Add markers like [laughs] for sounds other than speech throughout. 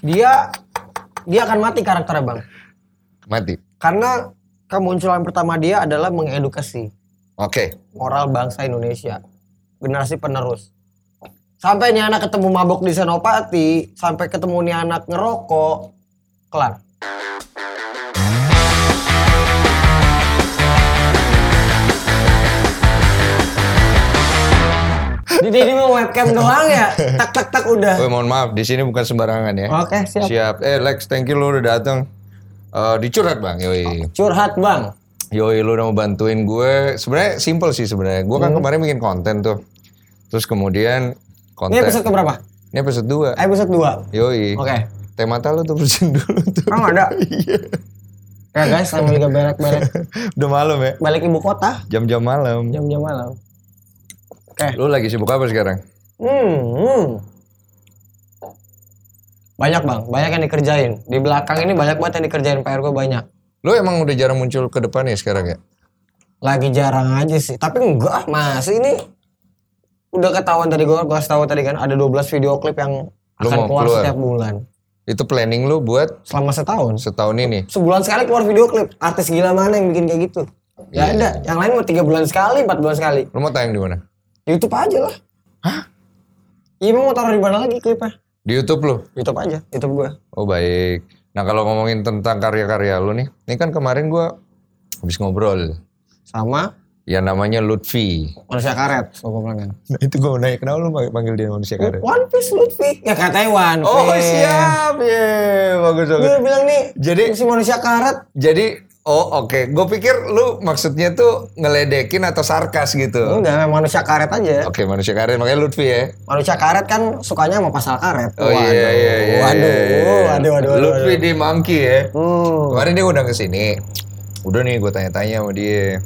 dia dia akan mati karakternya bang Mati. karena kemunculan pertama dia adalah mengedukasi Oke. moral bangsa Indonesia generasi penerus sampai nih anak ketemu mabok di Senopati sampai ketemu nih anak ngerokok kelar Jadi ini mau webcam doang ya tak tak tak udah Woi, mohon maaf, di sini bukan sembarangan ya. oke siap Siap. Eh Lex, thank you lu udah datang. Eh dicurhat bang, yoi. curhat bang Yoi, lu udah mau bantuin gue. Sebenarnya simple sih sebenarnya. Gue kan kemarin bikin konten tuh. Terus kemudian ini konten. episode keberapa Ini episode 2. episode 2 Yoi. oke Teh mata lu tuh bersihin [laughs] dulu tuh. Emang ada? [laughs] Ya guys, sambil juga berak-berak [laughs] Udah malam ya. balik ibu kota Jam-jam malam. jam-jam malam. Oke. Lu lagi sibuk apa sekarang? Hmm, hmm. Banyak bang, banyak yang dikerjain. Di belakang ini banyak banget yang dikerjain PR gue banyak. Lu emang udah jarang muncul ke depan ya sekarang ya? Lagi jarang aja sih, tapi enggak masih ini udah ketahuan tadi gue gue tahu tadi kan ada 12 video klip yang Lu akan mau keluar, keluar? setiap bulan Itu planning lu buat selama setahun. setahun ini? Sebulan sekali keluar video klip. Artis gila mana yang bikin kayak gitu? Ya ada. Yang lain mau tiga bulan sekali, empat bulan sekali. Lu mau tayang di mana? YouTube aja lah. Hah? Iya mau taruh di mana lagi klipnya? Di YouTube lu? YouTube aja, YouTube gue. Oh baik. Nah kalau ngomongin tentang karya-karya lu nih, ini kan kemarin gua habis ngobrol. Sama Ya namanya Lutfi. manusia karet, gue bilang kan. Nah itu gua mau nanya, kenapa lu panggil- dia manusia karet? One Piece Lutfi. Ya katanya One Piece. Oh siap, ya bagus bagus. Gue bilang nih, Jadi- si manusia karet. Jadi, oh oke, Gue pikir lu maksudnya tuh ngeledekin atau sarkas gitu. Enggak, manusia karet aja. Oke manusia karet, makanya Lutfi ya. Manusia karet kan sukanya sama pasal karet. Oh iya iya iya. Waduh, iya. waduh, waduh, waduh. Lutfi di Monkey ya. Hmm. Kemarin dia udah ke sini. Udah nih gue tanya-tanya sama dia.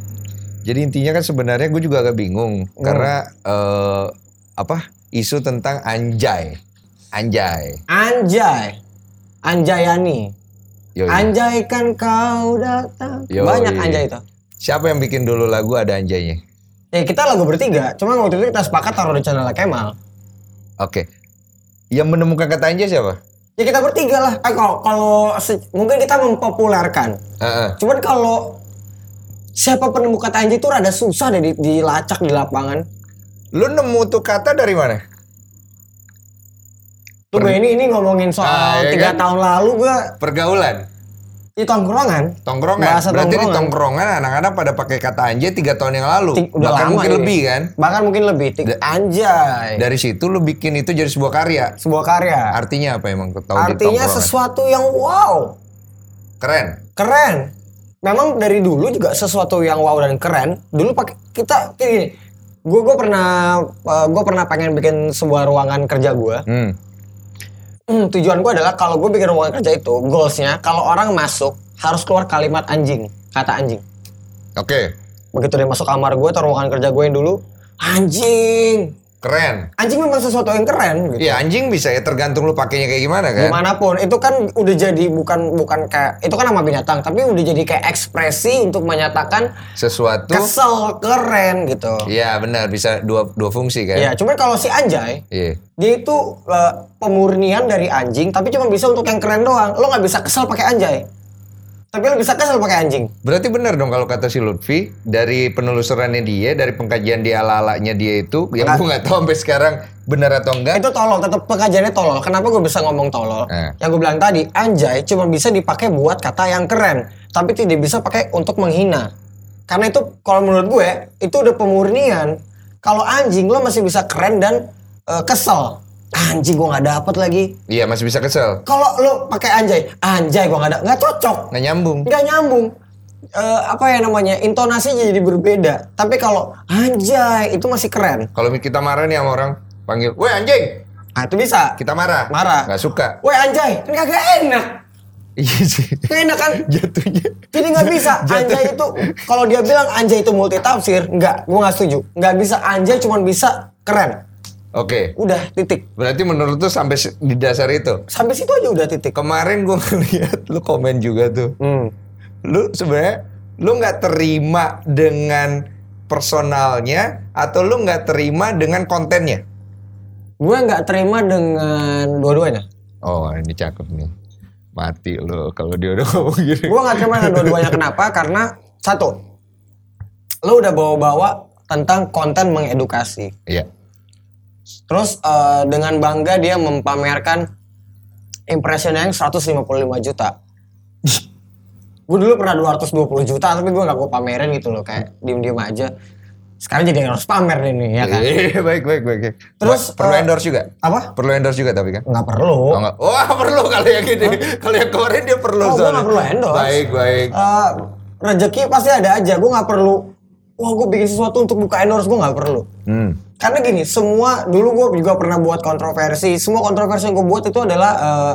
Jadi intinya kan sebenarnya gue juga agak bingung karena eh, apa isu tentang anjay, anjay. Anjay. Anjayani. Yoi. Anjay kan kau datang. Yoi. Banyak anjay itu. Siapa yang bikin dulu lagu ada anjaynya? Ya kita lagu bertiga, cuma waktu itu kita sepakat taruh di channel Kemal. Oke. Yang menemukan kata anjay siapa? Ya kita bertiga lah. Eh, kalau kalau mungkin kita mempopulerkan. Heeh. Cuman kalau siapa penemu kata anjay itu rada susah deh di- dilacak di lapangan. Lu nemu tuh kata dari mana? Tuh gue ini ini ngomongin soal ya tiga kan? tahun lalu gue Pergaulan, di tongkrongan. tongkrongan. Bahasa Berarti di tongkrongan. tongkrongan anak-anak pada pakai kata anjay tiga tahun yang lalu. Ti- udah Bahkan lama mungkin ini. lebih kan? Bahkan mungkin lebih. Ti- anjay. Dari situ lu bikin itu jadi sebuah karya. Sebuah karya. Artinya apa emang? Tahu Artinya tongkrongan? sesuatu yang wow. Keren. Keren. Memang dari dulu juga sesuatu yang wow dan keren. Dulu pakai kita kayak gini. Gue gue pernah gue pernah pengen bikin sebuah ruangan kerja gue. Hmm. Hmm, tujuan gue adalah kalau gue bikin ruangan kerja itu goalsnya kalau orang masuk harus keluar kalimat anjing, kata anjing. Oke. Begitu dia masuk kamar gue atau ruangan kerja gue yang dulu, anjing. Keren. Anjing memang sesuatu yang keren gitu. Iya anjing bisa ya tergantung lu pakainya kayak gimana kan. Di mana pun itu kan udah jadi bukan bukan kayak itu kan nama binatang tapi udah jadi kayak ekspresi untuk menyatakan Sesuatu. kesel keren gitu. Iya benar bisa dua dua fungsi kan. Ya, cuman kalau si anjay Iya. dia itu eh, pemurnian dari anjing tapi cuma bisa untuk yang keren doang. Lo nggak bisa kesel pakai anjay. Tapi lo bisa kesel pakai anjing. Berarti benar dong kalau kata si Lutfi dari penelusurannya dia, dari pengkajian dia ala-alanya dia itu, yang gue nggak tahu sampai sekarang benar atau enggak. Itu tolol, tetap pengajiannya tolol. Kenapa gue bisa ngomong tolol? Eh. Yang gue bilang tadi, anjay cuma bisa dipakai buat kata yang keren, tapi tidak bisa pakai untuk menghina. Karena itu kalau menurut gue itu udah pemurnian. Kalau anjing lo masih bisa keren dan eh, kesel. Anjing gue nggak dapet lagi. Iya masih bisa kesel. Kalau lo pakai anjay, anjay gue nggak ada, nggak cocok, Nggak nyambung. nggak nyambung. Eh, apa ya namanya? Intonasinya jadi berbeda. Tapi kalau anjay itu masih keren. Kalau kita marah nih sama orang, panggil, weh anjing, Ah itu bisa. kita marah. Marah. Nggak suka. Woi anjay, kan kagak enak. Iya sih. Enak kan? Jatuhnya. Jadi nggak bisa. Anjay itu kalau dia bilang anjay itu multi tafsir, nggak, gue nggak setuju. Nggak bisa anjay cuman bisa keren. Oke. Udah titik. Berarti menurut tuh sampai di dasar itu. Sampai situ aja udah titik. Kemarin gue [laughs] ngeliat lu komen juga tuh. Hmm. Lu sebenarnya lu nggak terima dengan personalnya atau lu nggak terima dengan kontennya? Gue nggak terima dengan dua-duanya. Oh ini cakep nih. Mati lo kalau dia udah [laughs] ngomong gini. Gue gak terima dengan dua-duanya kenapa? Karena satu, lo udah bawa-bawa tentang konten mengedukasi. Iya. Terus eh, dengan bangga dia mempamerkan impressionnya yang 155 juta. [laughs] gue dulu pernah 220 juta tapi gue gak gue pamerin gitu loh kayak diem-diem aja. Sekarang jadi harus pamer nih ya kan? Iya, baik baik baik. baik. Terus, perlu eh, endorse juga. Apa? Perlu endorse juga tapi kan. Nggak perlu. Oh, enggak. Wah [laughs] perlu kalau yang gini. Kalau yang kemarin dia perlu. Oh, soalnya. nggak perlu endorse. Baik baik. Eh, rezeki pasti ada aja. Gue nggak perlu. Wah, gue bikin sesuatu untuk buka endorse gue nggak perlu. Hmm. Karena gini, semua dulu gue juga pernah buat kontroversi. Semua kontroversi yang gue buat itu adalah eh,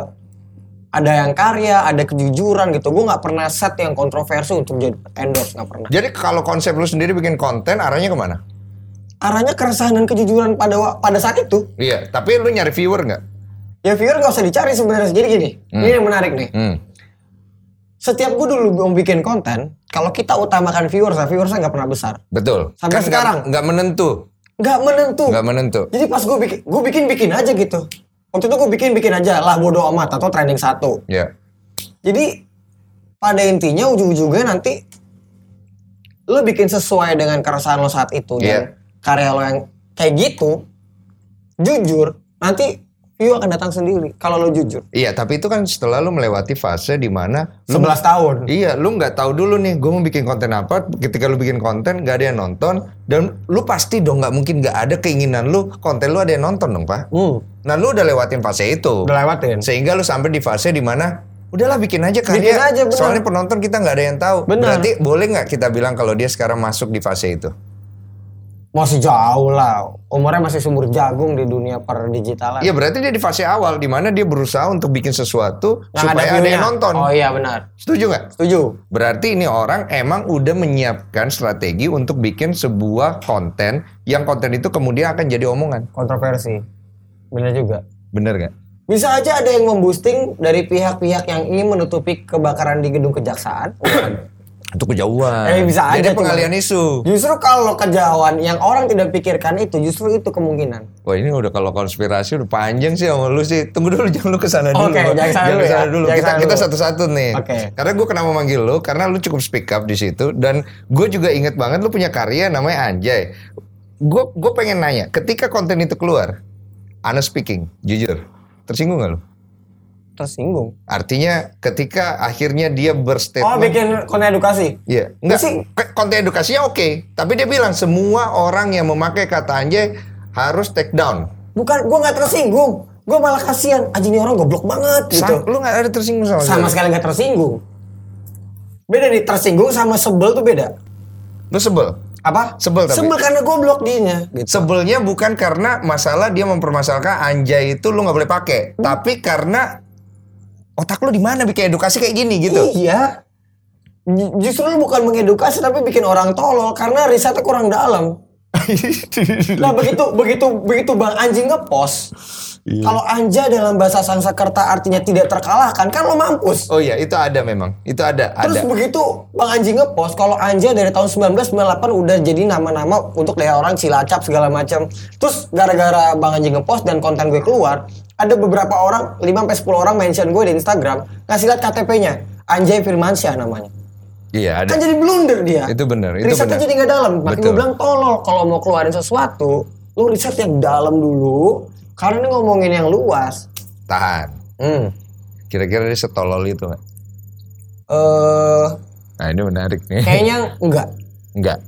ada yang karya, ada kejujuran gitu. Gue nggak pernah set yang kontroversi untuk jadi endorse nggak pernah. Jadi kalau konsep lu sendiri bikin konten arahnya ke mana? Arahnya keresahan dan kejujuran pada pada saat itu. Iya. Tapi lu nyari viewer nggak? Ya viewer nggak usah dicari sebenarnya. Jadi gini, ini yang menarik nih. Hmm. Setiap gue dulu mau bikin konten, kalau kita utamakan viewers, viewersnya nggak pernah besar. Betul. Sampai Kan sekarang. nggak menentu. Nggak menentu. Nggak menentu. Jadi pas gue bikin, gue bikin bikin aja gitu. Waktu itu gue bikin bikin aja lah bodo amat atau trending satu. Ya. Jadi pada intinya ujung-ujungnya nanti lo bikin sesuai dengan keresahan lo saat itu Iya. dan karya lo yang kayak gitu, jujur nanti view akan datang sendiri kalau lo jujur. Iya, tapi itu kan setelah lu melewati fase di mana lu 11 tahun. Iya, lu nggak tahu dulu nih, gue mau bikin konten apa. Ketika lu bikin konten, nggak ada yang nonton, dan lu pasti dong nggak mungkin nggak ada keinginan lu konten lu ada yang nonton dong, pak. Hmm, Nah, lu udah lewatin fase itu, udah lewatin. sehingga lu sampai di fase di mana udahlah bikin aja karya. Bikin aja, bener. Soalnya penonton kita nggak ada yang tahu. Bener. Berarti boleh nggak kita bilang kalau dia sekarang masuk di fase itu? Masih jauh lah. Umurnya masih sumur jagung di dunia per digitalan. Iya, berarti dia di fase awal di mana dia berusaha untuk bikin sesuatu Yang supaya ada, view-nya. yang nonton. Oh iya benar. Setuju nggak? Setuju. Berarti ini orang emang udah menyiapkan strategi untuk bikin sebuah konten yang konten itu kemudian akan jadi omongan. Kontroversi. Benar juga. Bener nggak? Bisa aja ada yang memboosting dari pihak-pihak yang ingin menutupi kebakaran di gedung kejaksaan. [coughs] Itu kejauhan. Eh, bisa Jadi aja, pengalian isu. Justru kalau kejauhan yang orang tidak pikirkan itu, justru itu kemungkinan. Wah ini udah kalau konspirasi udah panjang sih sama lu sih. Tunggu dulu [laughs] jangan lu ke sana dulu. Oke, jangan ke sana dulu ya. dulu. Jangan Kita, ke sana kita satu-satu nih. Oke. Karena gue kenapa manggil lu karena lu cukup speak up di situ dan gue juga inget banget lu punya karya namanya Anjay. Gue gue pengen nanya, ketika konten itu keluar, honest speaking, jujur, tersinggung gak lu? Tersinggung. Artinya ketika akhirnya dia Oh, berstatement bikin konten edukasi. Iya, enggak Sih. konten edukasinya oke, tapi dia bilang semua orang yang memakai kata anjay harus take down. Bukan, gua nggak tersinggung. Gua malah kasihan. Anjing ini orang goblok banget gitu. Sam- lu nggak ada tersinggung sama, Sama sekali. nggak tersinggung. Beda nih, tersinggung sama sebel tuh beda. Lu sebel. Apa? Sebel tapi. Sebel karena goblok dinya. Gitu. Sebelnya bukan karena masalah dia mempermasalahkan anjay itu lu nggak boleh pakai, Hmm. tapi karena otak lu di mana bikin edukasi kayak gini gitu. Iya. Ju- Justru lu bukan mengedukasi tapi bikin orang tolol karena risetnya kurang dalam. [laughs] Nah begitu begitu begitu bang anjing ngepost, Iya. kalau anja dalam bahasa Sanskerta artinya tidak terkalahkan kan lo mampus. oh iya, itu ada memang. Itu ada, Terus ada. begitu bang anjing ngepost, kalau anja dari tahun 1998 udah jadi nama-nama untuk daerah orang Cilacap segala macam. Terus gara-gara bang anjing ngepost dan konten gue keluar, ada beberapa orang 5 sampai 10 orang mention gue di Instagram ngasih lihat KTP-nya. Anjay Firmansyah namanya. Iya, ada. Kan jadi blunder dia. Itu benar, itu Risetnya jadi nggak dalam. Makanya gue bilang tolol kalau mau keluarin sesuatu, lu riset yang dalam dulu. Karena ini ngomongin yang luas. Tahan. Hmm. Kira-kira dia setolol itu nggak? Eh, Nah ini menarik nih. kayaknya enggak. Enggak.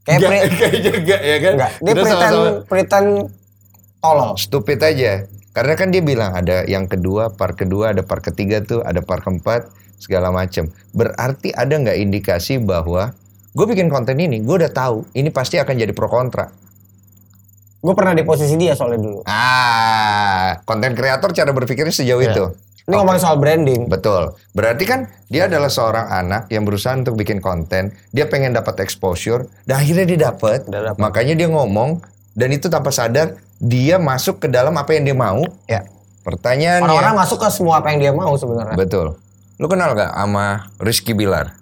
Kayak pre- [laughs] kayaknya enggak ya kan? enggak. Dia Kita pretend, sama-sama pretend tolol. stupid aja. Karena kan dia bilang ada yang kedua, part kedua, ada part ketiga tuh, ada part keempat, segala macem. Berarti ada nggak indikasi bahwa gue bikin konten ini, gue udah tahu ini pasti akan jadi pro kontra. Gue pernah di posisi dia soalnya dulu. Ah, konten kreator cara berpikirnya sejauh Iya. itu. Ini ngomongin soal branding. Betul. Berarti kan dia adalah seorang anak yang berusaha untuk bikin konten. Dia pengen dapat exposure. Dan akhirnya dia dapat. Makanya dia ngomong. Dan itu tanpa sadar dia masuk ke dalam apa yang dia mau. Ya. Pertanyaannya. Orang-orang masuk ke semua apa yang dia mau sebenarnya. Betul. Lu kenal gak sama Rizky Bilar?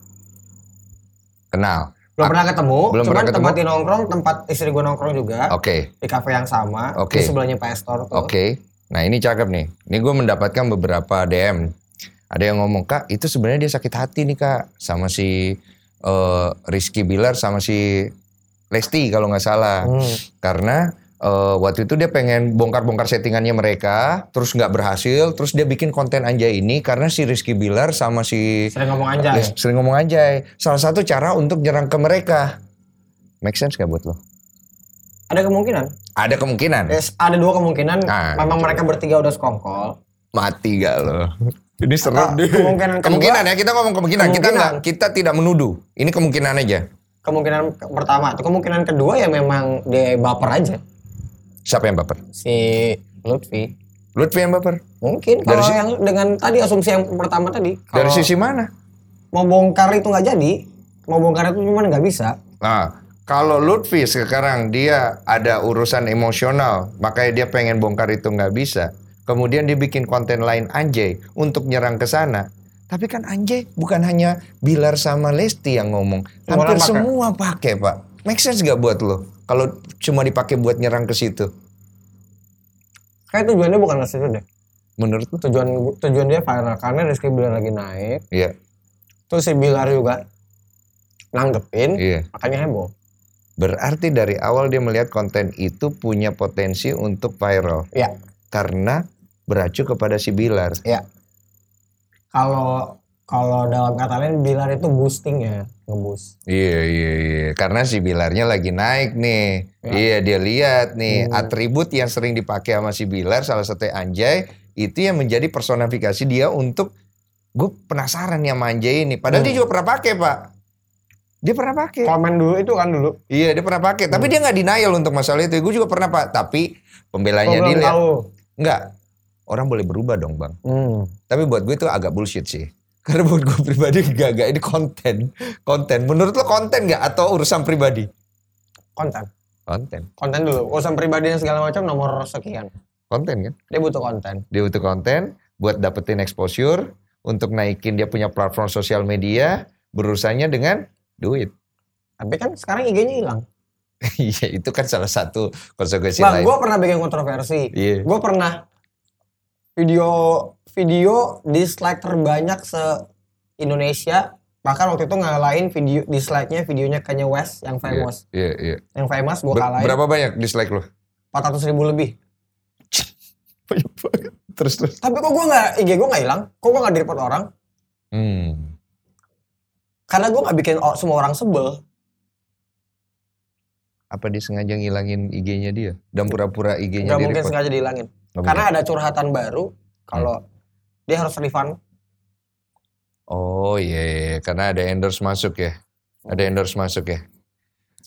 Kenal. Belum pernah ketemu, Belum cuman pernah ketemu? tempat di nongkrong, tempat istri gue nongkrong juga. Oke. Di kafe yang sama, Oke. di sebelahnya Pak Estor tuh. Oke. Nah ini cakep nih. Ini gue mendapatkan beberapa DM. Ada yang ngomong kak itu sebenarnya dia sakit hati nih kak sama si eh, Rizky Bilar sama si Lesti kalau nggak salah. Hmm. Karena eh, waktu itu dia pengen bongkar-bongkar settingannya mereka, terus nggak berhasil, terus dia bikin konten anjay ini karena si Rizky Bilar sama si Sering ngomong anjay. Yes, sering ngomong anjay. Salah satu cara untuk nyerang ke mereka. Make sense gak buat lo? Ada kemungkinan. Ada kemungkinan. Yes, ada dua kemungkinan. Nah, Memang mereka bertiga udah sekongkol. Mati gak lo? Ini Ah, serem deh. kemungkinan kedua- Kemungkinan ya, kita ngomong kemungkinan. Kita Kemungkinan. nggak, kita tidak menuduh. Ini kemungkinan aja. Kemungkinan ke- pertama, kemungkinan kedua ya memang dia baper aja. Siapa yang baper? Si Lutfi. Lutfi yang baper? Mungkin Dari kalau si- yang dengan tadi asumsi yang pertama tadi. Dari sisi mana? mau bongkar itu nggak jadi, mau bongkar itu cuma nggak bisa. Nah, kalau Lutfi sekarang dia ada urusan emosional, makanya dia pengen bongkar itu nggak bisa. Kemudian dia bikin konten lain Anjay untuk nyerang ke sana. Tapi kan Anjay bukan hanya Bilar sama Lesti yang ngomong, hampir semua pakai pak. Make sense gak buat lo? Kalau cuma dipakai buat nyerang ke situ, Kayak tujuannya bukan ke situ deh. menurut lo? Tujuan tujuan dia viral karena Rizky Bilar lagi naik. Iya, Terus si Bilar juga nanggepin, iya. makanya heboh. Berarti dari awal dia melihat konten itu punya potensi untuk viral Ya, karena beracu kepada si Bilar. ya. Kalau kalau dalam kata lain Bilar itu boosting ya, ngeboost. Iya iya iya karena si Bilarnya lagi naik nih. Iya dia lihat nih atribut yang sering dipakai sama si Bilar salah satu Anjay itu yang menjadi personifikasi dia untuk gue penasaran nih sama Anjay ini. Padahal dia juga pernah pakai pak. Dia pernah pakai. Komen dulu itu kan dulu. Iya dia pernah pakai. Tapi dia nggak denial untuk masalah itu. Gue juga pernah pak. Tapi pembelanya Gua dia lihat. Enggak. Orang boleh berubah dong bang. Hmm. Tapi buat gue itu agak bullshit sih. Karena buat gue pribadi gak, gak ini konten. Konten. Menurut lo konten gak atau urusan pribadi? Konten. Konten. Konten dulu. Urusan pribadi dan segala macam nomor sekian. Konten kan? Dia butuh konten. Dia butuh konten buat dapetin exposure, untuk naikin dia punya platform sosial media, berurusannya dengan duit. Tapi kan sekarang IG-nya hilang. [laughs] Iya, itu kan salah satu konsekuensi Bang, lain. gue pernah bikin kontroversi. Iya. Gue pernah video video dislike terbanyak se Indonesia. Bahkan waktu itu ngalahin video dislike-nya videonya Kanye West yang famous. Iya, iya. Yang famous Ber- kalahin berapa banyak dislike lo? 400 ribu lebih. [laughs] Banyak banget. Terus terus. Tapi kok gue nggak IG gue nggak hilang? Kok gue nggak di report orang? Hmm. Karena gue nggak bikin semua orang sebel. Apa dia sengaja ngilangin IG-nya dia? Dan pura-pura IG-nya Nggak di mungkin report? sengaja dihilangin. Karena ada curhatan baru. Kalau dia harus refund. Oh iya, iya, iya. karena ada endorse masuk ya. Ada endorse masuk ya.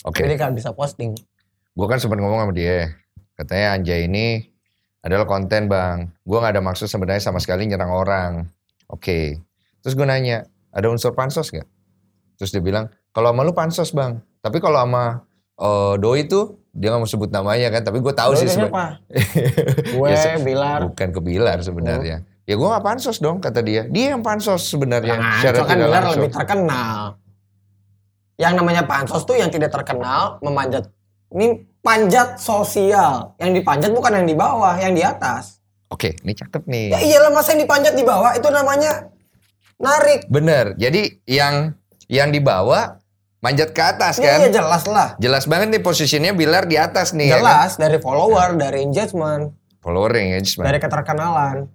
Oke. Jadi kan bisa posting. Gue kan sempat ngomong sama dia. Katanya Anjay ini adalah konten bang. Gue nggak ada maksud sebenarnya sama sekali nyerang orang. Oke. Terus gue nanya, ada unsur pansos gak? Terus dia bilang, kalau sama lu pansos bang. Tapi kalau sama eh, Doi tuh, dia nggak mau sebut namanya kan. Tapi gue tahu sih sebenarnya. siapa? [laughs] Gue, Ya, se- Bilar. Bukan ke Bilar sebenarnya. Ya gue gak pansos dong kata dia. Dia yang pansos sebenarnya. Nah, secara kan Bilar langsung. lebih terkenal. Yang namanya pansos tuh yang tidak terkenal memanjat. Ini panjat sosial. Yang dipanjat bukan yang di bawah, yang di atas. Oke, ini cakep nih. Ya iyalah masa yang dipanjat di bawah itu namanya narik. Bener. Jadi yang yang di bawah manjat ke atas Iya kan? iya, jelas lah. Jelas banget nih posisinya Bilar di atas nih. ya kan? Jelas dari follower, dari engagement, Following engagement. dari keterkenalan.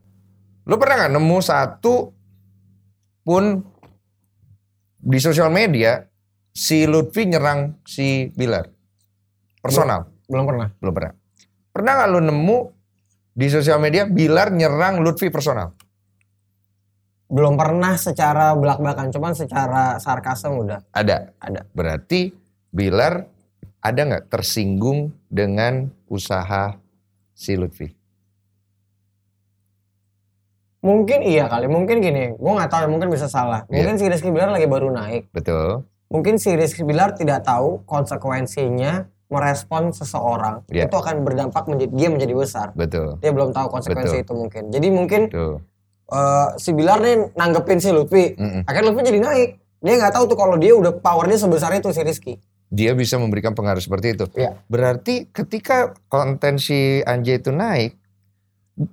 Lu pernah nggak nemu satu pun di sosial media si Lutfi nyerang si Bilar? Personal? Belum pernah. Belum pernah. Pernah nggak lu nemu di sosial media Bilar nyerang Lutfi personal? Belum pernah secara belak-belakan, cuman secara sarkasem udah Ada. ada. Berarti Bilar ada nggak tersinggung dengan usaha si Lutfi? Mungkin iya kali, mungkin gini, gue nggak tahu ya, mungkin bisa salah. Iya. Mungkin si Rizky Bilar lagi baru naik. Betul. Mungkin si Rizky Bilar tidak tahu konsekuensinya merespon seseorang Iya. itu akan berdampak menjadi dia menjadi besar. Betul. Dia belum tahu konsekuensi Betul. itu mungkin. Jadi mungkin Betul. Eh, si Bilar nih nanggepin si Lutfi. Mm-mm. Akhirnya Lutfi jadi naik. Dia nggak tahu tuh kalau dia udah powernya sebesar itu si Rizky. Dia bisa memberikan pengaruh seperti itu. Iya. Berarti ketika konten si Anjay itu naik,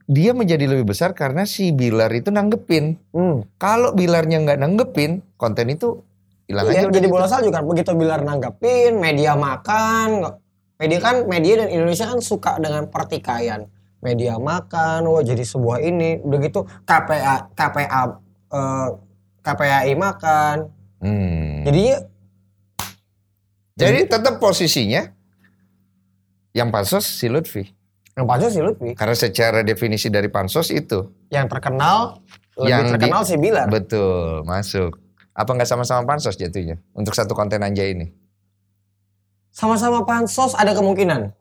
dia menjadi lebih besar karena si Bilar itu nanggepin. Hmm. Kalau Bilarnya nggak nanggepin, konten itu hilang Iya, aja jadi gitu. bola salju kan begitu Bilar nanggepin, media makan, media kan media dan Indonesia kan suka dengan pertikaian. Media makan, wah jadi sebuah ini, udah gitu KPA KPA eh, KPAI makan. Hmm. Jadinya Jadi tetap posisinya yang pansos si Lutfi. yang pasti sih Lutfi, Karena secara definisi dari pansos itu. yang terkenal lebih Yang di- terkenal si Bilar. Betul, masuk. Apa nggak sama-sama pansos jatuhnya untuk satu konten anjay ini? Sama-sama pansos ada kemungkinan.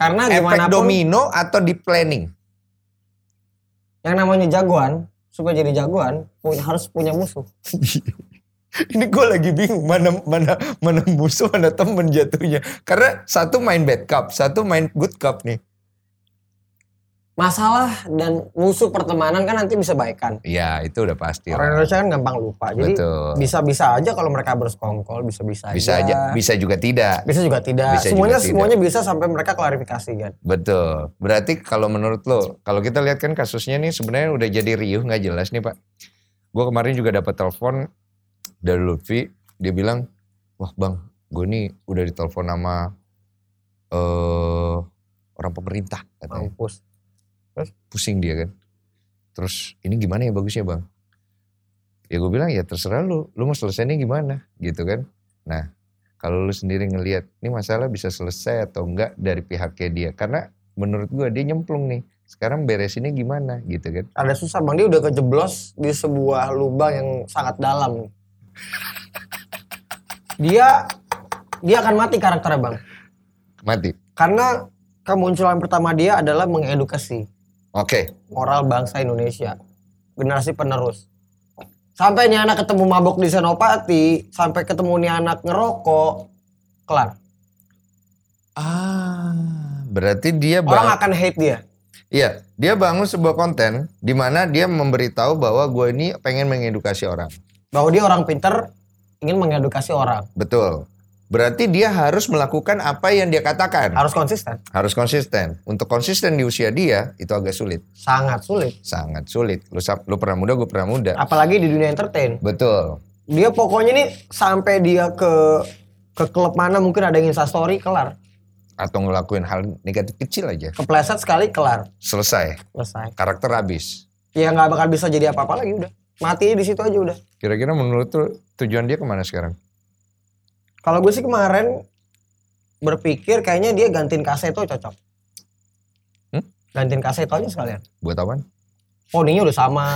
Karena Efek gimana pun domino atau di planning? yang namanya jagoan supaya jadi jagoan punya, harus punya musuh. [laughs] Ini gue lagi bingung mana mana mana musuh mana temen jatuhnya. Karena satu main bad cup, satu main good cup nih. Masalah dan musuh pertemanan kan nanti bisa baikan. Iya itu udah pasti. Orang. Indonesia kan gampang lupa. Jadi bisa-bisa aja kalau mereka bersekongkol, bisa-bisa Bisa aja, bisa juga tidak. Bisa juga tidak. Bisa semuanya juga tidak. semuanya bisa sampai mereka klarifikasi kan. Betul. Berarti kalau menurut lo, kalau kita lihat kan kasusnya nih sebenarnya udah jadi riuh nggak jelas nih pak. Gue kemarin juga dapat telepon dari Lutfi, dia bilang, wah bang, gue nih udah ditelepon sama eh orang pemerintah katanya. Mampus. Pusing dia kan. Terus ini gimana ya bagusnya bang? Ya gue bilang ya terserah lu, lu mau selesainya gimana gitu kan. Nah kalau lu sendiri ngelihat ini masalah bisa selesai atau enggak dari pihaknya dia. Karena menurut gue dia nyemplung nih. Sekarang beresinnya gimana gitu kan. Ada susah bang, dia udah kejeblos di sebuah lubang yang sangat dalam. Dia dia akan mati karakternya bang. Mati. Karena kemunculan pertama dia adalah mengedukasi Oke. moral bangsa Indonesia. Generasi penerus. Sampai nih anak ketemu mabok di Senopati, sampai ketemu nih anak ngerokok, kelar. Ah, berarti dia Orang bang, akan hate dia. iya, dia bangun sebuah konten di mana dia memberitahu bahwa gue ini pengen mengedukasi orang. Bahwa dia orang pinter, ingin mengedukasi orang. Betul. Berarti dia harus melakukan apa yang dia katakan. Harus konsisten. Harus konsisten. Untuk konsisten di usia dia itu agak sulit, Sangat sulit. sangat sulit. Lu lu pernah muda, gue pernah muda. Apalagi di dunia entertain. Betul. Dia pokoknya nih sampai dia ke ke klub mana mungkin ada yang instastory kelar. Atau ngelakuin hal negatif kecil aja. Kepleset sekali kelar. Selesai. Selesai. Karakter habis. Ya nggak bakal bisa jadi apa-apa lagi udah. Mati di situ aja udah. Kira-kira menurut tujuan dia ke mana sekarang? Kalau gue sih kemarin berpikir kayaknya dia gantiin Kaseto cocok. Hmm? Gantiin Kaseto aja sekalian. Buat apaan? Poninya udah sama.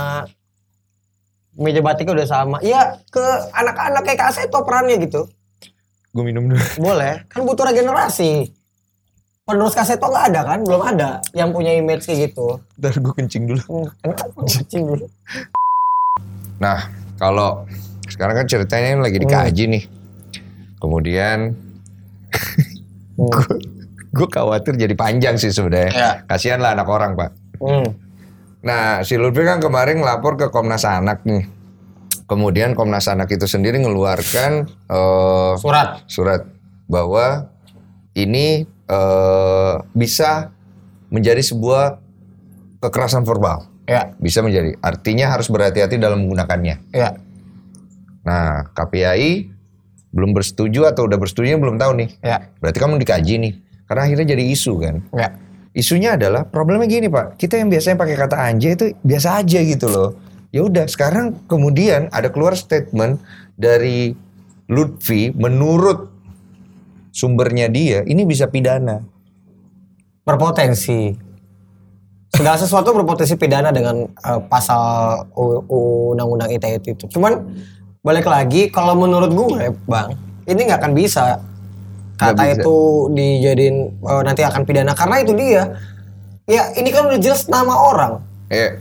Meja batiknya udah sama. Iya ke anak-anak kayak Kaseto perannya gitu. Gue minum dulu. [laughs] Boleh. Kan butuh regenerasi. Penerus Kaseto nggak ada kan? Belum ada yang punya image kayak gitu. Ntar gue kencing dulu. Hmm, kenapa kucing dulu? Nah, kalau sekarang kan ceritanya lagi dikaji nih. Kemudian Hmm. gue khawatir jadi panjang sih sebenarnya. Ya. Kasihan lah anak orang pak. Hmm. Nah, si Lutfi kan kemarin ngelapor ke Komnas Anak nih. Kemudian Komnas Anak itu sendiri mengeluarkan eh, Surat. surat bahwa ini eh, bisa menjadi sebuah kekerasan verbal. Ya. Bisa menjadi. Artinya harus berhati-hati dalam menggunakannya. Ya. Nah, KPAI belum bersetuju atau udah bersetuju belum tahu nih. Ya. Berarti kamu dikaji nih. Karena akhirnya jadi isu kan. Ya. Isunya adalah problemnya gini pak, kita yang biasanya pakai kata anjay itu biasa aja gitu loh. Ya udah, sekarang kemudian ada keluar statement dari Lutfi menurut sumbernya dia ini bisa pidana. berpotensi segala sesuatu berpotensi pidana dengan eh, pasal undang-undang ITE itu cuman balik lagi kalau menurut gue bang ini nggak akan bisa kata bisa. itu dijadiin eh, nanti akan pidana karena itu dia ya ini kan udah jelas nama orang Eh,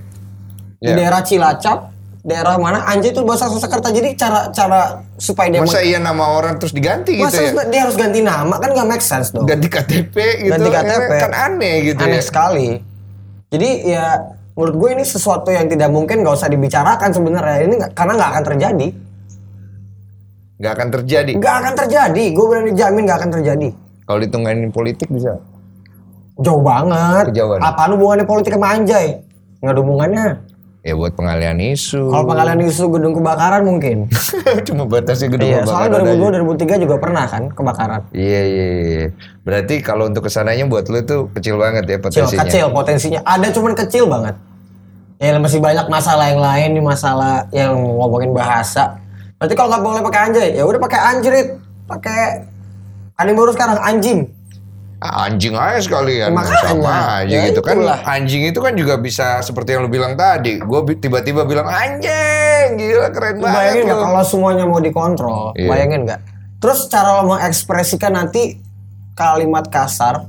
di ya. daerah Cilacap daerah mana anjay itu bahasa Sanskerta jadi cara cara supaya dia Masa iya nama orang terus diganti gitu masa ya? dia harus ganti nama kan nggak make sense dong Ganti KTP gitu. Ganti KTP. Kan aneh gitu aneh ya. sekali. Jadi ya menurut gue ini sesuatu yang tidak mungkin nggak usah dibicarakan sebenarnya ini karena nggak akan terjadi. Nggak akan terjadi. Nggak akan terjadi. Gue berani jamin nggak akan terjadi. Kalau ditungganin politik bisa. Jauh banget. Kejauhan. Apaan hubungannya politik sama anjay? Nggak ada hubungannya. Ya buat pengalian isu. Kalau pengalian isu gedung kebakaran mungkin. [laughs] Cuma batasnya gedung Iya, kebakaran soalnya aja. 2002 2003 juga pernah kan kebakaran. Iya, iya, iya. Berarti kalau untuk ke sananya buat lu itu kecil banget ya Kecil, potensinya. kecil potensinya. Ada cuman kecil banget. Ya masih banyak masalah yang lain nih masalah yang ngomongin bahasa. Berarti kalau nggak boleh pakai anjay, ya udah pakai anjrit, pakai yang baru sekarang anjing. Ah, Anjing aja sekalian Makanya, sama aja ya gitu kan. itulah. Anjing itu kan juga bisa seperti yang lu bilang tadi. Gue tiba-tiba bilang anjing, gila keren banget bayangin nggak kalau semuanya mau dikontrol? Iya. Bayangin nggak? Terus cara lo mengekspresikan nanti kalimat kasar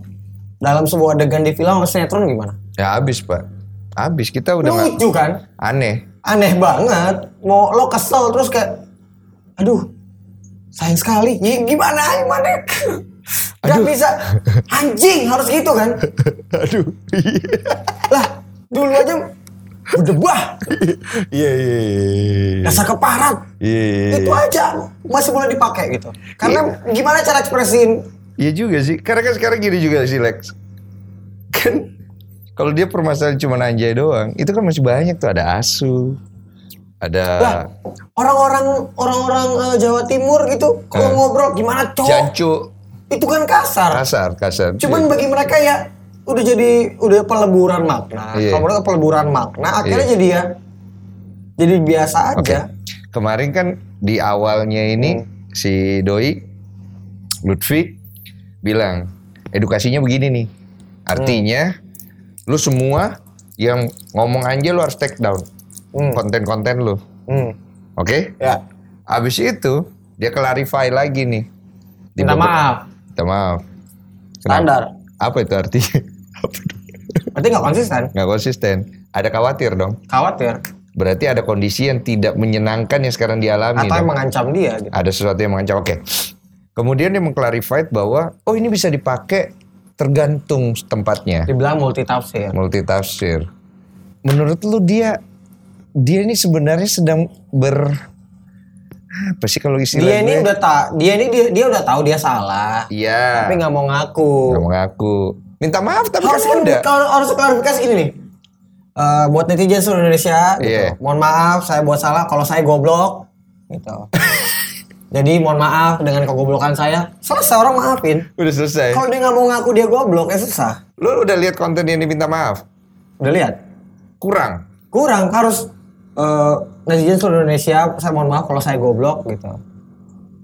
dalam sebuah adegan di film atau sinetron gimana? Ya habis pak, habis kita udah Lucu kan? aneh. Aneh banget. Mau lo kesel terus kayak, aduh, sayang sekali. Ya, gimana? Gimana? Gak bisa. Anjing harus gitu kan? [laughs] Aduh, Lah, dulu aja berdebah. iya iya iya. Dasar keparat. Iya iya. Itu aja masih boleh dipakai gitu. Karena gimana cara ekspresiin Iya juga sih, karena kan sekarang gini juga sih Lex. Kan kalau dia permasalahan cuma anjay doang, itu kan masih banyak tuh ada asu, ada orang-orang orang-orang eh, Jawa Timur gitu kalau ngobrol gimana cowok jancu, itu kan kasar. kasar kasar. Cuman bagi mereka ya udah jadi udah peleburan makna. Iya. Kalau mereka peleburan makna akhirnya jadi ya jadi biasa aja. Kemarin kan di awalnya ini Hmm. si Doi Lutfi bilang edukasinya begini nih. Artinya lu semua yang ngomong anjay lu harus take down Hmm. konten-konten lu. Hmm. Oke? Ya. Habis itu dia clarify lagi nih. Di Minta beberapa- maaf. Minta maaf. Standar. Apa itu artinya? [laughs] Apa itu? Berarti nggak konsisten. Nggak konsisten. Ada khawatir dong. Khawatir. Berarti ada kondisi yang tidak menyenangkan yang sekarang dialami. Atau dong. yang mengancam dia gitu. Ada sesuatu yang mengancam. Oke. Kemudian dia mengklarified bahwa oh ini bisa dipakai tergantung tempatnya. Dibilang multi tafsir. Multi tafsir. Menurut lu dia dia ini sebenarnya sedang ber apa sih kalau istilah Dia ini gue? udah tak dia ini dia, dia udah tahu dia salah. Iya. Tapi nggak mau ngaku. Nggak mengaku. Minta maaf tapi harus kan udah. kalau harus klarifikasi gini nih. Eh, buat netizen seluruh Indonesia, gitu. Iya. mohon maaf saya buat salah kalau saya goblok, gitu. [laughs] Jadi mohon maaf dengan kegoblokan saya, selesai orang maafin. Udah selesai. Kalau dia nggak mau ngaku dia goblok, ya susah. Lu udah lihat konten yang diminta maaf? Udah lihat? Kurang. Kurang harus eh, netizen seluruh Indonesia, saya mohon maaf kalau saya goblok, gitu.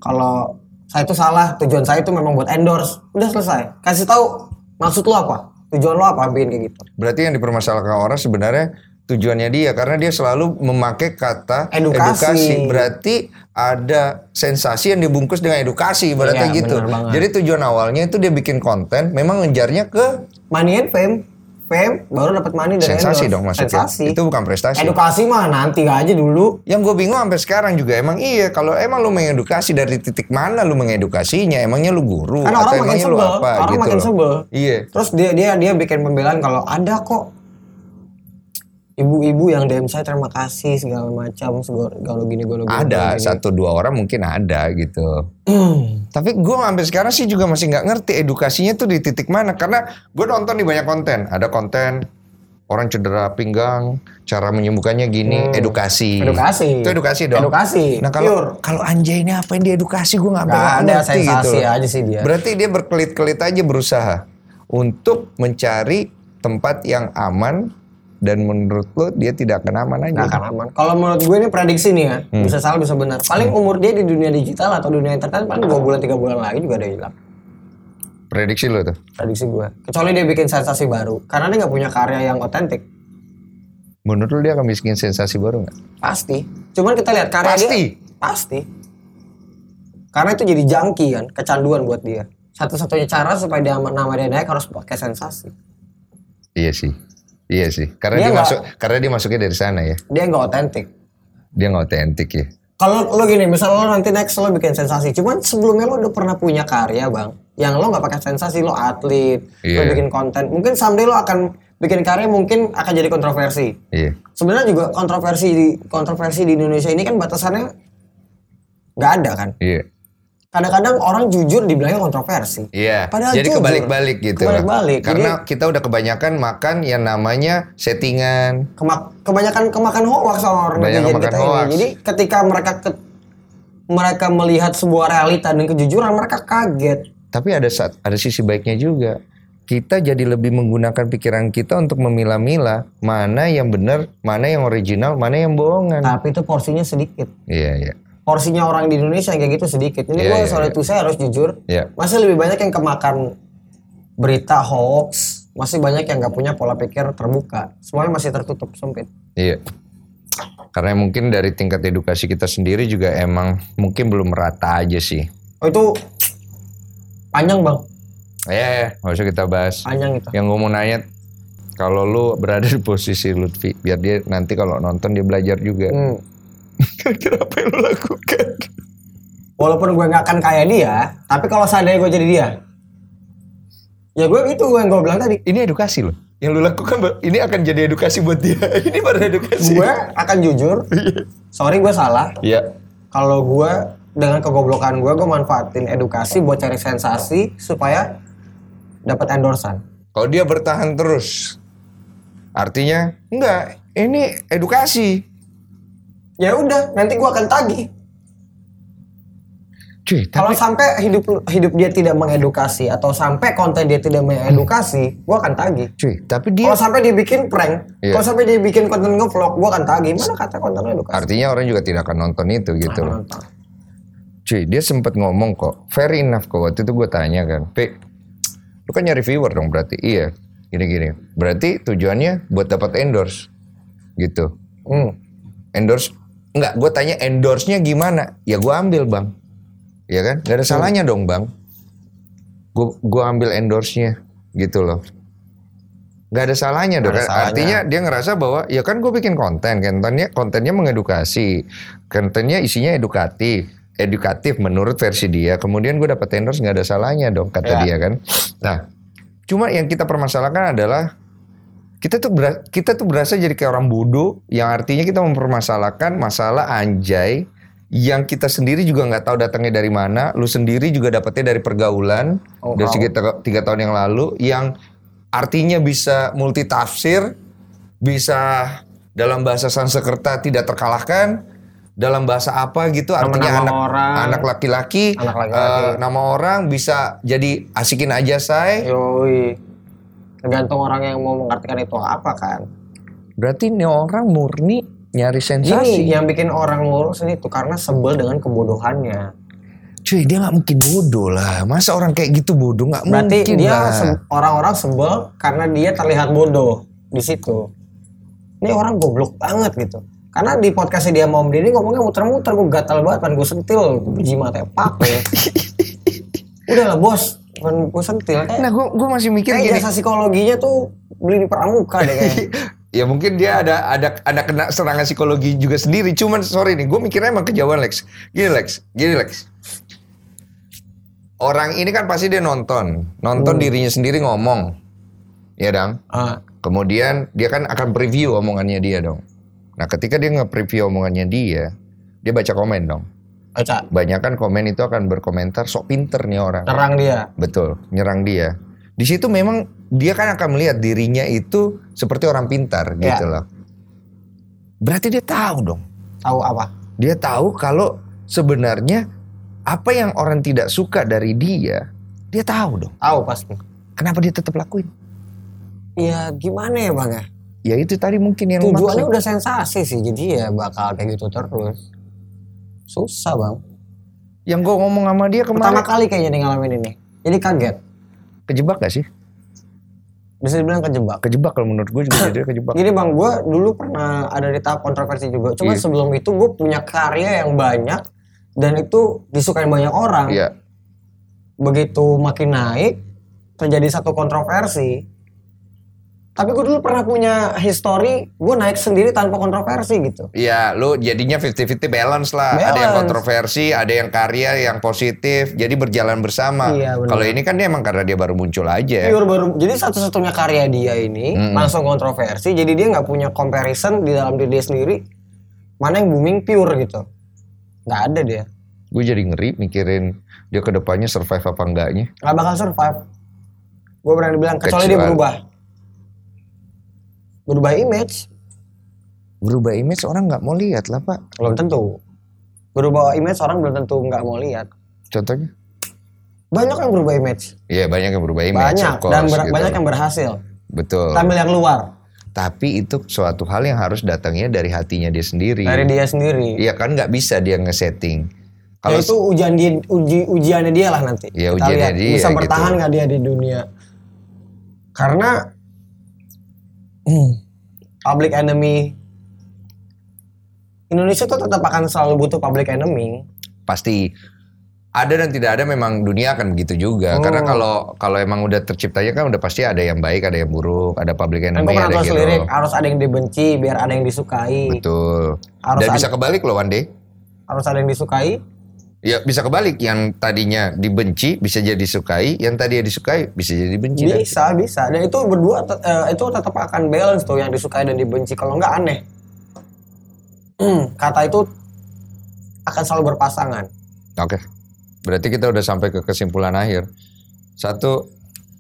Kalau saya itu salah, tujuan saya itu memang buat endorse, udah selesai. Kasih tahu maksud lo apa, tujuan lo apa bikin kayak gitu. Berarti yang dipermasalahkan orang sebenarnya tujuannya dia karena dia selalu memakai kata Edukasi. Berarti ada sensasi yang dibungkus dengan edukasi berarti Iya, gitu. Jadi tujuan awalnya itu dia bikin konten memang ngejarnya ke money and fame fame baru dapat money dari sensasi endorse. dong maksudnya. sensasi Itu bukan prestasi. edukasi mah nanti aja dulu Yang gue bingung sampai sekarang juga emang iya kalau emang lu mengedukasi dari titik mana lu mengedukasinya emangnya lu guru kan atau orang makin emangnya lu sebel apa orang gitu makin loh. sebel Iya. terus dia dia dia bikin pembelaan kalau ada kok ibu-ibu yang DM saya terima kasih segala macam segala gini gini Ada gini. satu dua orang mungkin ada gitu. [clears throat] Tapi gue sampai sekarang sih juga masih nggak ngerti edukasinya tuh di titik mana karena gue nonton di banyak konten. Ada konten orang cedera pinggang, cara menyembuhkannya gini, edukasi. Hmm. Edukasi. Itu edukasi dong. Edukasi, Nah kalau kalau anjay ini apa yang diedukasi gue nggak ada ngerti gitu. sensasi loh. aja sih dia. Berarti dia berkelit-kelit aja berusaha untuk mencari tempat yang aman dan menurut lo dia tidak akan aman aja. Nggak akan aman. Kalau menurut gue ini prediksi nih ya, Hmm. bisa salah bisa benar. Paling umur dia di dunia digital atau dunia internet paling dua bulan tiga bulan lagi juga udah hilang. Prediksi lo tuh. Prediksi gue. Kecuali dia bikin sensasi baru, karena dia nggak punya karya yang otentik. Menurut lo dia akan bikin sensasi baru nggak? Pasti. Cuman kita lihat karya Pasti? dia. Pasti. Karena itu jadi jangki kan, kecanduan buat dia. Satu-satunya cara supaya dia nama dia naik harus pakai sensasi. Iya sih. Iya sih. Karena Dia dia, masuk karena dia masuknya dari sana ya. Dia nggak otentik. Dia nggak otentik ya. Kalau lo gini, misal lo nanti next lo bikin sensasi, cuman sebelumnya lo udah pernah punya karya bang, yang lo nggak pakai sensasi, lo atlet, lo Iya. bikin konten, mungkin someday lo akan bikin karya mungkin akan jadi kontroversi. Iya. Sebenarnya juga kontroversi di kontroversi di Indonesia ini kan batasannya nggak ada kan. Iya. Kadang-kadang orang jujur dibilangnya kontroversi. Iya. Padahal Jadi jujur. kebalik-balik gitu. Kebalik-balik. Karena kita udah kebanyakan makan yang namanya settingan. Kemak- kebanyakan kemakan hoax sama orang Banyak netizen kemakan kita ini. hoax. Jadi ketika mereka ke- mereka melihat sebuah realita dan kejujuran mereka kaget. Tapi ada saat ada sisi baiknya juga. Kita jadi lebih menggunakan pikiran kita untuk memilah-milah mana yang benar, mana yang original, mana yang bohongan. Tapi itu porsinya sedikit. Iya, iya. Porsinya orang di Indonesia kayak gitu sedikit. Ini Iya, gue iya, soal itu saya harus jujur. Iya. Masih lebih banyak yang kemakan berita hoax. Masih banyak yang nggak punya pola pikir terbuka. Semuanya masih tertutup sempit. Iya. Karena mungkin dari tingkat edukasi kita sendiri juga emang mungkin belum merata aja sih. Oh itu panjang bang, Ya, ya, nggak usah kita bahas. panjang itu. Yang gue mau nanya, kalau lu berada di posisi Lutfi, biar dia nanti kalau nonton dia belajar juga. Hmm. Kira-kira apa yang lu lakukan? Walaupun gue nggak akan kayak dia, tapi kalau seandainya gue jadi dia, ya gue itu yang gue bilang tadi. Ini edukasi loh. Yang lu lakukan, ini akan jadi edukasi buat dia. [laughs] ini baru edukasi. Gue akan jujur. Sorry gue salah. Iya. Kalau gue dengan kegoblokan gue, gue manfaatin edukasi buat cari sensasi supaya dapat endorsan. Kalau dia bertahan terus, artinya enggak. Ini edukasi. Ya udah, nanti gue akan tagih. Cuy, Kalau tapi sampai hidup hidup dia tidak mengedukasi atau sampai konten dia tidak mengedukasi, gue akan tagih. cuy, tapi dia Kalau sampai dia bikin prank, Iya. kalau sampai dia bikin konten ngevlog, gue akan tagih. Mana kata konten edukasi? artinya orang juga tidak akan nonton itu gitu loh. Nonton. Cuy, dia sempet ngomong kok, very enough kok. Waktu itu gue tanya kan, P, lu kan nyari viewer dong berarti? Iya, gini-gini. Berarti tujuannya buat dapat endorse, gitu. Hmm. Endorse, enggak, gue tanya endorse-nya gimana? Ya gue ambil bang, ya kan? Gak ada salahnya dong bang. Gue gua ambil endorse-nya, gitu loh. Gak ada salahnya dong. Ada kan? salahnya. Artinya dia ngerasa bahwa ya kan gue bikin konten, kontennya kontennya mengedukasi, kontennya isinya edukatif, edukatif menurut versi dia. Kemudian gue dapat endorse nggak ada salahnya dong kata Ya. dia kan. Nah, cuma yang kita permasalahkan adalah kita tuh bera- kita tuh berasa jadi kayak orang bodoh yang artinya kita mempermasalahkan masalah anjay yang kita sendiri juga nggak tahu datangnya dari mana, lu sendiri juga dapetnya dari pergaulan Oh, dari sekitar tiga tahun yang lalu yang artinya bisa multi tafsir, bisa dalam bahasa Sanskerta tidak terkalahkan, dalam bahasa apa gitu artinya Nama-nama anak orang. anak laki-laki, Anak laki-laki. eh, nama orang bisa jadi asikin aja say. Yoi. Tergantung orang yang mau mengartikan itu apa kan. Berarti ini orang murni nyari Ini sensasi. yang bikin orang ngurus itu karena sebel dengan kebodohannya. Cuy dia nggak mungkin bodoh lah. Masa orang kayak gitu bodoh nggak Berarti mungkin dia lah. se- orang-orang sebel karena dia terlihat bodoh di situ. Ini orang goblok banget gitu. Karena di podcastnya dia mau Deddy ngomongnya muter-muter, gue gatal banget, kan gue sentil, biji mata pak ya. [laughs] Udah lah bos, kan gue sentil. Kayak, Nah gue gue masih mikir kayak gini. jasa psikologinya tuh beli di pramuka deh kayaknya. [laughs] ya mungkin dia ada ada ada kena serangan psikologi juga sendiri. Cuman sorry nih, gue mikirnya emang kejauhan Lex. Gini Lex, gini Lex. Orang ini kan pasti dia nonton, nonton dirinya sendiri ngomong, ya dong. Ah, Kemudian dia kan akan preview omongannya dia dong. Nah ketika dia nge-preview omongannya dia, dia baca komen dong. Baca, Banyak kan komen itu akan berkomentar sok pinter nih orang. terang dia. Betul, nyerang dia. Di situ memang dia kan akan melihat dirinya itu seperti orang pintar Ya. gitu loh. Berarti dia tahu dong. Tahu apa? Dia tahu kalau sebenarnya apa yang orang tidak suka dari dia, dia tahu dong. Tahu pasti. Kenapa dia tetap lakuin? Ya gimana ya bang ya? Ya itu tadi mungkin yang Tujuannya maksud. udah sensasi sih, jadi ya bakal kayak gitu terus. Susah bang. Yang gue ngomong sama dia Pertama kemarin kali kayaknya nih ngalamin ini. Jadi kaget. kejebak gak sih? Bisa dibilang kejebak. Kejebak kalau menurut gue juga [clears throat] dia kejebak. Jadi bang, gue dulu pernah ada di tahap kontroversi juga. Cuma Iya. sebelum itu gue punya karya yang banyak dan itu disukai banyak orang. Iya. Begitu makin naik, terjadi satu kontroversi. Tapi gue dulu pernah punya history, gue naik sendiri tanpa kontroversi gitu. Iya, lu jadinya 50-50 balance lah. Ada yang Balance. kontroversi, ada yang karya, yang positif. Jadi berjalan bersama. Iya. Kalau ini kan dia emang karena dia baru muncul aja. Pure baru, jadi satu-satunya karya dia ini Mm-mm. langsung kontroversi. Jadi dia nggak punya comparison di dalam diri dia sendiri. Mana yang booming pure gitu. Nggak ada dia. Gue jadi ngeri mikirin dia ke depannya survive apa enggaknya. nggak bakal survive gue berani bilang kecuali dia Kecuali- berubah berubah image Berubah image orang nggak mau lihat lah pak. belum tentu berubah image orang belum tentu nggak mau lihat Contohnya? banyak yang berubah image Iya banyak yang berubah image. banyak course, dan ber- gitu. banyak yang berhasil Betul. tampil yang luar Tapi itu suatu hal yang harus datangnya dari hatinya dia sendiri. dari dia sendiri Iya kan nggak bisa dia ngesetting. ya Kalau itu ujian dia uji ujiannya dia lah nanti Iya, Kita lihat, dia bisa gitu. bertahan nggak dia di dunia karena hmm, public enemy Indonesia tuh tetap akan selalu butuh public enemy pasti ada dan tidak ada memang dunia akan begitu juga. Oh. Karena kalau kalau emang udah terciptanya kan udah pasti ada yang baik, ada yang buruk, ada public enemy, ada hero. lirik harus ada yang dibenci biar ada yang disukai Betul. Harus Dan ada- bisa kebalik loh one day. harus ada yang disukai Ya bisa kebalik. Yang tadinya dibenci bisa jadi disukai, yang tadinya disukai bisa jadi dibenci. dan- bisa bisa dan itu berdua eh, itu tetap akan balance tuh yang disukai dan dibenci kalau nggak aneh Hmm, kata itu akan selalu berpasangan Oke. Berarti kita udah sampai ke kesimpulan akhir. Satu,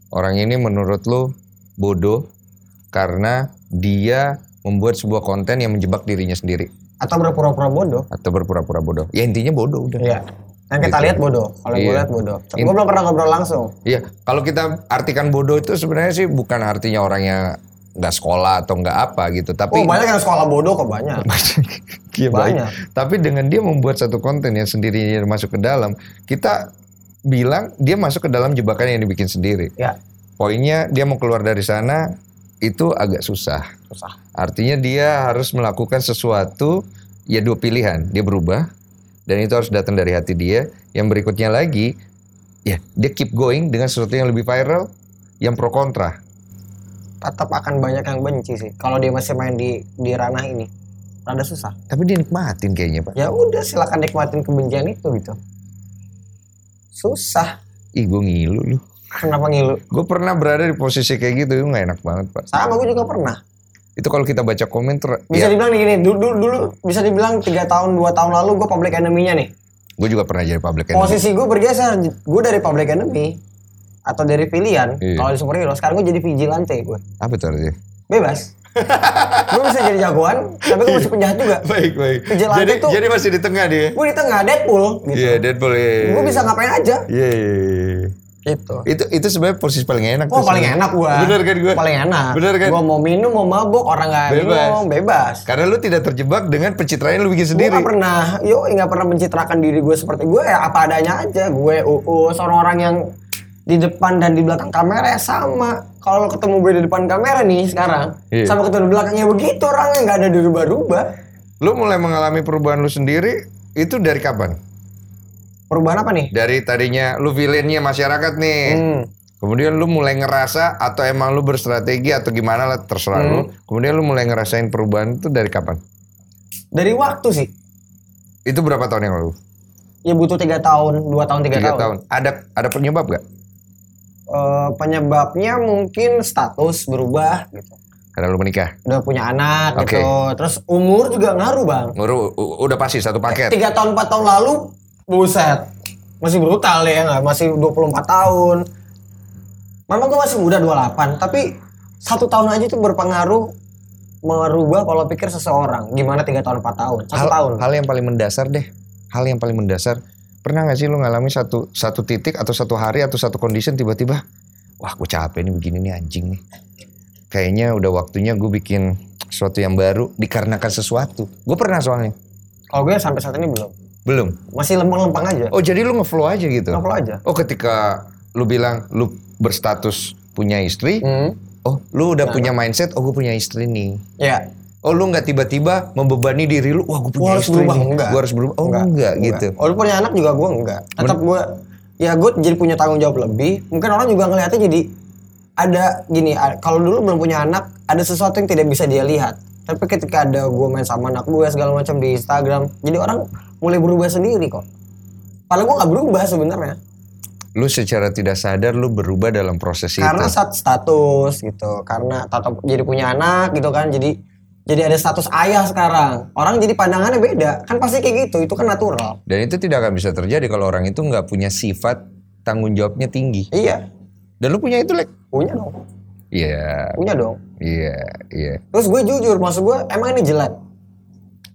orang ini menurut lu bodoh karena dia membuat sebuah konten yang menjebak dirinya sendiri atau berpura-pura bodoh atau berpura-pura bodoh. Ya intinya bodoh udah. Iya. Yang kita Gitu. lihat bodoh. Kalau gue Iya. lihat bodoh. Gue belum pernah ngobrol langsung. Iya, kalau kita artikan bodoh itu sebenarnya sih bukan artinya orangnya nggak sekolah atau nggak apa gitu, tapi Oh banyak yang sekolah bodoh kok banyak. [laughs] Iya, baik. Banyak. Tapi dengan dia membuat satu konten yang sendirinya masuk ke dalam, kita bilang dia masuk ke dalam jebakan yang dibikin sendiri. Ya Poinnya dia mau keluar dari sana itu agak susah. susah. Artinya dia harus melakukan sesuatu ya dua pilihan, dia berubah dan itu harus datang dari hati dia. Yang berikutnya lagi ya dia keep going dengan sesuatu yang lebih viral yang pro kontra. Tetap akan banyak yang benci sih. Kalau dia masih main di di ranah ini, rada susah. Tapi dia nikmatin kayaknya, Pak. Ya udah silakan nikmatin kebencian itu gitu. Susah. Ih, gue ngilu lu. Kenapa ngilu? Gue pernah berada di posisi kayak gitu, itu nggak enak banget, Pak. Sama gue juga pernah. Itu kalau kita baca komen ter Bisa ya, dibilang gini, dulu, dulu, dulu bisa dibilang tiga tahun dua tahun lalu gue public enemy-nya nih. gue juga pernah jadi public enemy. Posisi gue bergeser, gue dari public enemy atau dari pilihan. Iya. Kalau di superhero, sekarang gue jadi vigilante gue. Apa tuh artinya? Bebas. [laughs] gue bisa jadi jagoan, tapi gue masih penjahat juga. Baik, baik. Vigilante Jadi, tuh- jadi masih di tengah dia. Gue di tengah Deadpool gitu. Iya, Deadpool. Iya, iya, Gue iya. bisa ngapain aja Iya, iya, iya. Gitu. Itu itu sebenarnya posisi paling enak. Oh paling sebenarnya. enak gua. Bener kan gue? Paling enak. Bener kan? Gua mau minum, mau mabuk, orang nggak Bebas. minum, bebas. Karena lu tidak terjebak dengan pencitraan yang lu bikin sendiri. gak pernah, yo nggak pernah mencitrakan diri gue seperti gue ya apa adanya aja. Gue uus orang-orang yang di depan dan di belakang kamera ya sama. Kalau ketemu gue di depan kamera nih sekarang, Iya. sama ketemu di belakangnya begitu orangnya nggak ada dirubah-rubah. Lu mulai mengalami perubahan lu sendiri itu dari kapan? Perubahan apa nih? Dari tadinya lu villainnya masyarakat nih. Hmm. Kemudian lu mulai ngerasa atau emang lu berstrategi atau gimana lah terserah lu. Hmm. Kemudian lu mulai ngerasain perubahan itu dari kapan? Dari waktu sih, Itu berapa tahun yang lalu? ya butuh tiga tahun, dua tahun, tiga, Tiga tahun. tahun. Ada ada penyebab gak? Eh, penyebabnya mungkin status berubah gitu. Karena lu menikah. udah punya anak Oke. gitu. Terus umur juga ngaruh bang. Nguru, u- udah pasti satu paket. Tiga tahun empat tahun lalu, buset, masih brutal ya nggak? Masih 24 tahun. Memang gue masih muda 28, tapi satu tahun aja itu berpengaruh merubah pola pikir seseorang. Gimana tiga tahun empat tahun? Satu hal, tahun. hal yang paling mendasar deh. Hal yang paling mendasar. Pernah gak sih lu ngalami satu satu titik atau satu hari atau satu condition tiba-tiba, wah gue capek nih begini nih anjing nih. Kayaknya udah waktunya gue bikin sesuatu yang baru dikarenakan sesuatu. Gue pernah soalnya. Kalau gue sampai saat ini belum. Belum. Masih lempeng-lempeng aja. Oh jadi lu ngeflow aja gitu. Ngobrol aja. Oh ketika lu bilang lu berstatus punya istri, Hmm. oh lu udah Nah. punya mindset, oh gue punya istri nih. Ya. Oh lu nggak tiba-tiba membebani diri lu, wah gue punya Gua harus istri berubah, nih. enggak. Gua harus berubah. Oh enggak, gitu. Walaupun punya anak juga gue enggak. Tetap gue, ya gue jadi punya tanggung jawab lebih. Mungkin orang juga ngelihatnya jadi ada gini. Kalau dulu belum punya anak, ada sesuatu yang tidak bisa dia lihat. Tapi ketika ada gue main sama anak gue segala macam di Instagram, jadi orang mulai berubah sendiri kok. Padahal gue nggak berubah sebenarnya. Lu secara tidak sadar lu berubah dalam proses Karena itu. saat status gitu, karena tato jadi punya anak gitu kan, jadi jadi ada status ayah sekarang. Orang jadi pandangannya beda. Kan pasti kayak gitu. Itu kan natural. Dan itu tidak akan bisa terjadi kalau orang itu nggak punya sifat tanggung jawabnya tinggi. Iya. Dan lu punya itu, Lek? Punya dong. Iya, Punya dong. iya, iya. Terus gue jujur, maksud gue emang ini jelat.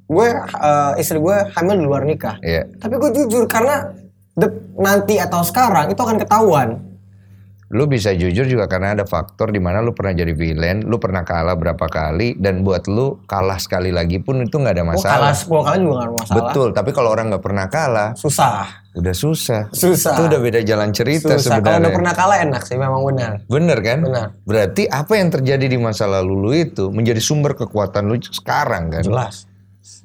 Gue eh, istri gue hamil di luar nikah. Iya. Tapi gue jujur karena de- nanti atau sekarang itu akan ketahuan. Lu bisa jujur juga karena ada faktor di mana lu pernah jadi villain, lu pernah kalah berapa kali dan buat lu kalah sekali lagi pun itu nggak ada Gue kalah masalah. 10 kali juga gak ada masalah. Betul, tapi kalau orang nggak pernah kalah, Susah. udah susah. Susah. Itu udah beda jalan cerita Susah. Kalau sebenarnya. udah pernah kalah enak sih, memang benar. Bener kan? Benar. Berarti apa yang terjadi di masa lalu lu itu menjadi sumber kekuatan lu sekarang kan? Jelas.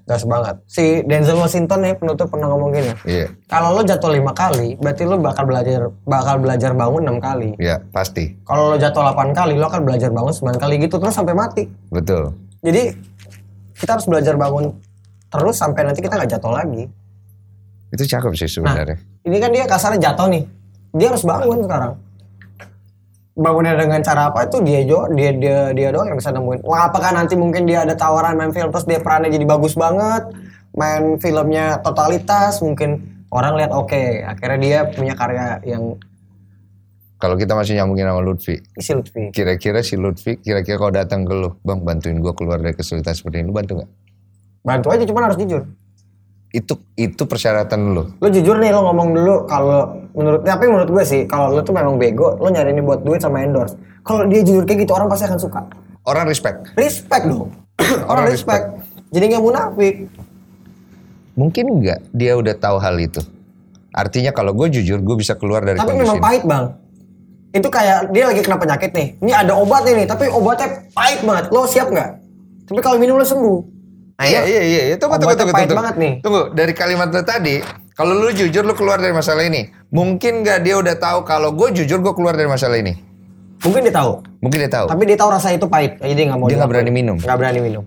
Jelas banget. Si Denzel Washington nih penutup pernah ngomong gini. Iya, Kalau lo jatuh lima kali, berarti lo bakal belajar bakal belajar bangun enam kali. iya pasti, Kalau lo jatuh 8 kali, lo akan belajar bangun 9 kali gitu terus sampai mati. betul. Jadi kita harus belajar bangun terus sampai nanti kita nggak jatuh lagi. Itu cakep sih sebenarnya. Ini kan dia kasarnya jatuh nih. Dia harus bangun sekarang. Bangunnya dengan cara apa itu dia jo, dia dia dia doang yang bisa nemuin. Wah, apakah nanti mungkin dia ada tawaran main film terus dia perannya jadi bagus banget, main filmnya totalitas, mungkin orang lihat oke, akhirnya dia punya karya yang Kalau kita masih nyambungin sama Lutfi, isi Lutfi. kira-kira si Lutfi, kira-kira kalau datang ke lu, bang bantuin gua keluar dari kesulitan seperti ini, lu bantu nggak? Bantu aja cuman harus jujur. Itu itu persyaratan lu. Lo jujur nih lo ngomong dulu kalau menurut tapi menurut gue sih kalau lo tuh memang bego, lo nyari ini buat duit sama endorse. Kalau dia jujur kayak gitu orang pasti akan suka. Orang respect. Respect dong. orang Orang respect. Jadi nggak munafik. Mungkin nggak dia udah tahu hal itu? Artinya kalau gue jujur, gue bisa keluar dari Tapi memang pahit bang. Itu kayak dia lagi kena penyakit nih. Ini ada obat nih, tapi obatnya pahit banget. Lo siap nggak? Tapi kalau minum lo sembuh. Ah, iya, iya, iya, iya. Tunggu, tunggu, Obatnya tunggu, pahit tunggu. banget nih. Tunggu, dari kalimat lu tadi, kalau lu jujur, lu keluar dari masalah ini. Mungkin nggak dia udah tahu kalau gue jujur, gue keluar dari masalah ini. Mungkin dia tahu. Mungkin dia tahu. Tapi dia tahu rasa itu pahit. Jadi dia nggak mau. Dia nggak dilakuin. berani minum. Nggak berani minum.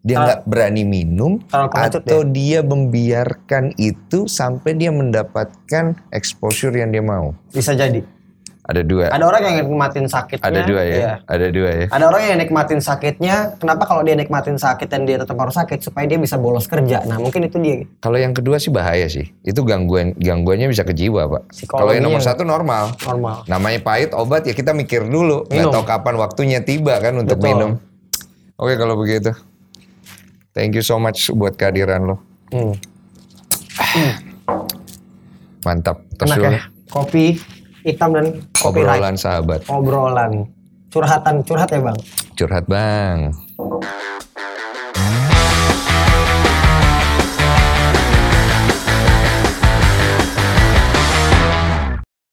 Dia nggak berani minum, atau dia membiarkan itu sampai dia mendapatkan exposure yang dia mau. Bisa jadi. Ada dua. Ada orang yang nikmatin sakitnya. Ada dua ya. Iya. Ada dua ya. Ada orang yang nikmatin sakitnya. Kenapa kalau dia nikmatin sakit dan dia tetap harus sakit supaya dia bisa bolos kerja. Nah mungkin itu dia. Kalau yang kedua sih bahaya sih. Itu gangguan gangguannya bisa ke jiwa, Pak. Kalau yang nomor nggak? satu normal. Normal. Namanya pahit obat ya kita mikir dulu. Minum. tahu kapan waktunya tiba kan untuk Betul. minum. Oke kalau begitu. Thank you so much buat kehadiran lo. Hmm. [sighs] Mantap. Terus Enak ya. Kopi hitam dan kopi light. Obrolan sahabat. Obrolan. Curhatan, curhat ya bang. Curhat bang.